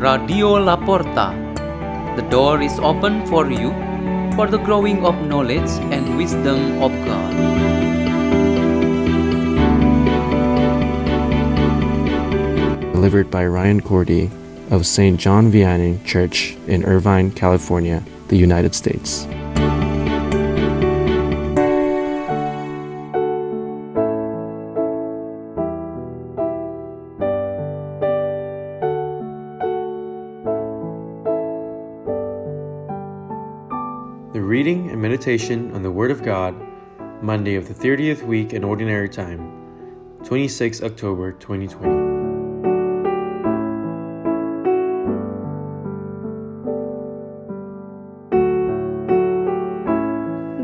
Radio La Porta. The door is open for you for the growing of knowledge and wisdom of God. delivered by Ryan Koordi of St. John Vianney Church in Irvine, California, the United States. Reading and meditation on the Word of God, Monday of the 30th week in Ordinary Time, 26 October 2020.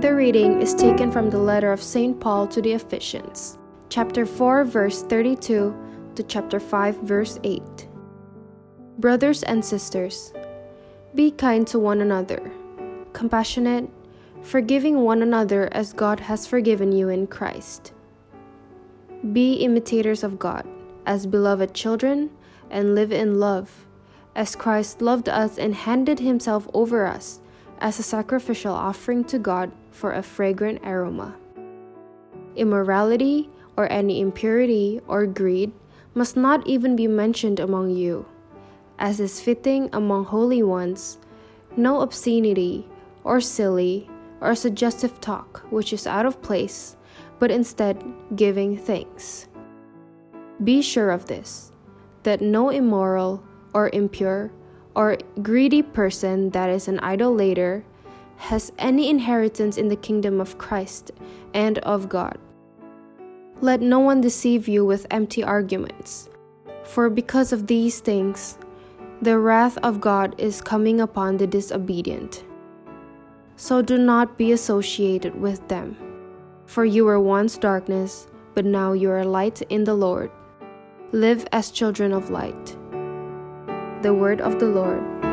The reading is taken from the letter of St. Paul to the Ephesians, chapter 4, verse 32 to chapter 5, verse 8. Brothers and sisters, be kind to one another, compassionate, forgiving one another as God has forgiven you in Christ. Be imitators of God, as beloved children, and live in love, as Christ loved us and handed himself over us as a sacrificial offering to God for a fragrant aroma. Immorality or any impurity or greed must not even be mentioned among you, as is fitting among holy ones. No obscenity or silly or suggestive talk which is out of place, but instead giving thanks. Be sure of this that no immoral or impure or greedy person that is an idolater has any inheritance in the kingdom of Christ and of God. Let no one deceive you with empty arguments, for because of these things, the wrath of God is coming upon the disobedient. So do not be associated with them, for you were once darkness, but now you are light in the Lord. Live as children of light. The word of the Lord.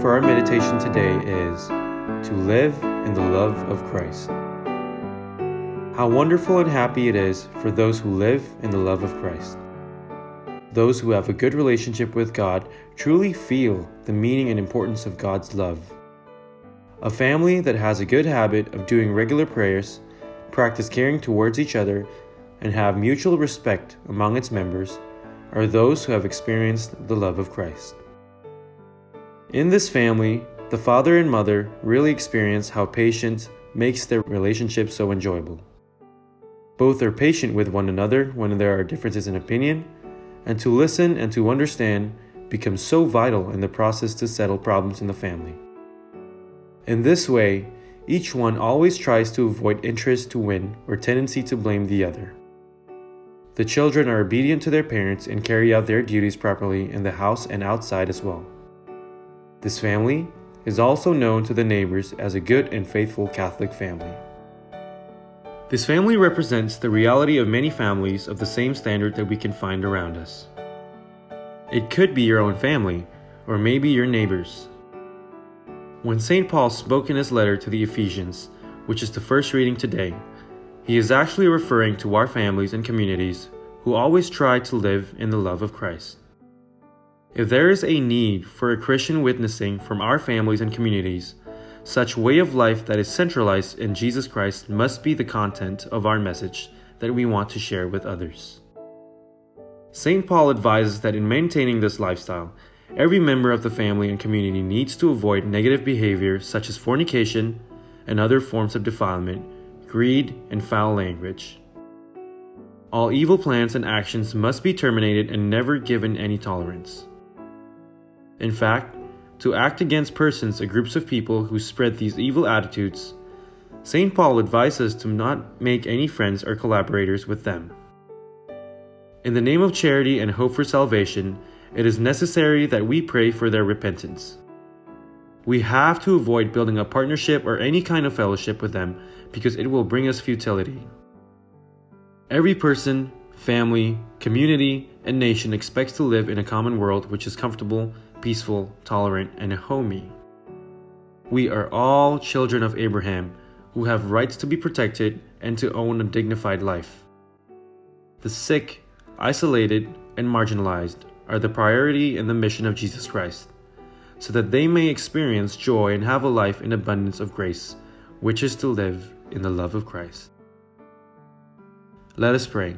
For our meditation today is to live in the love of Christ. How wonderful and happy it is for those who live in the love of Christ. Those who have a good relationship with God truly feel the meaning and importance of God's love. A family that has a good habit of doing regular prayers, practice caring towards each other, and have mutual respect among its members are those who have experienced the love of Christ. In this family, the father and mother really experience how patience makes their relationship so enjoyable. Both are patient with one another when there are differences in opinion, and to listen and to understand becomes so vital in the process to settle problems in the family. In this way, each one always tries to avoid interest to win or tendency to blame the other. The children are obedient to their parents and carry out their duties properly in the house and outside as well. This family is also known to the neighbors as a good and faithful Catholic family. This family represents the reality of many families of the same standard that we can find around us. It could be your own family, or maybe your neighbors. When St. Paul spoke in his letter to the Ephesians, which is the first reading today, he is actually referring to our families and communities who always try to live in the love of Christ. If there is a need for a Christian witnessing from our families and communities, such way of life that is centralized in Jesus Christ must be the content of our message that we want to share with others. St. Paul advises that in maintaining this lifestyle, every member of the family and community needs to avoid negative behavior such as fornication and other forms of defilement, greed, and foul language. All evil plans and actions must be terminated and never given any tolerance. In fact, to act against persons or groups of people who spread these evil attitudes, St. Paul advises us to not make any friends or collaborators with them. In the name of charity and hope for salvation, it is necessary that we pray for their repentance. We have to avoid building a partnership or any kind of fellowship with them because it will bring us futility. Every person, family, community, and nation expects to live in a common world which is comfortable, peaceful, tolerant, and homey. We are all children of Abraham who have rights to be protected and to own a dignified life. The sick, isolated, and marginalized are the priority in the mission of Jesus Christ, so that they may experience joy and have a life in abundance of grace, which is to live in the love of Christ. Let us pray.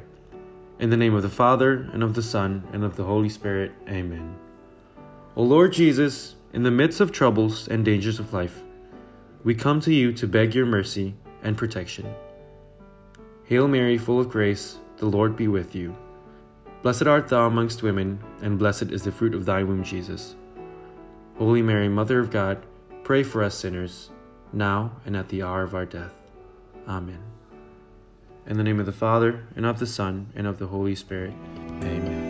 In the name of the Father, and of the Son, and of the Holy Spirit, Amen. O Lord Jesus, in the midst of troubles and dangers of life, we come to you to beg your mercy and protection. Hail Mary, full of grace, the Lord be with you. Blessed art thou amongst women, and blessed is the fruit of thy womb, Jesus. Holy Mary, Mother of God, pray for us sinners, now and at the hour of our death. Amen. In the name of the Father, and of the Son, and of the Holy Spirit. Amen.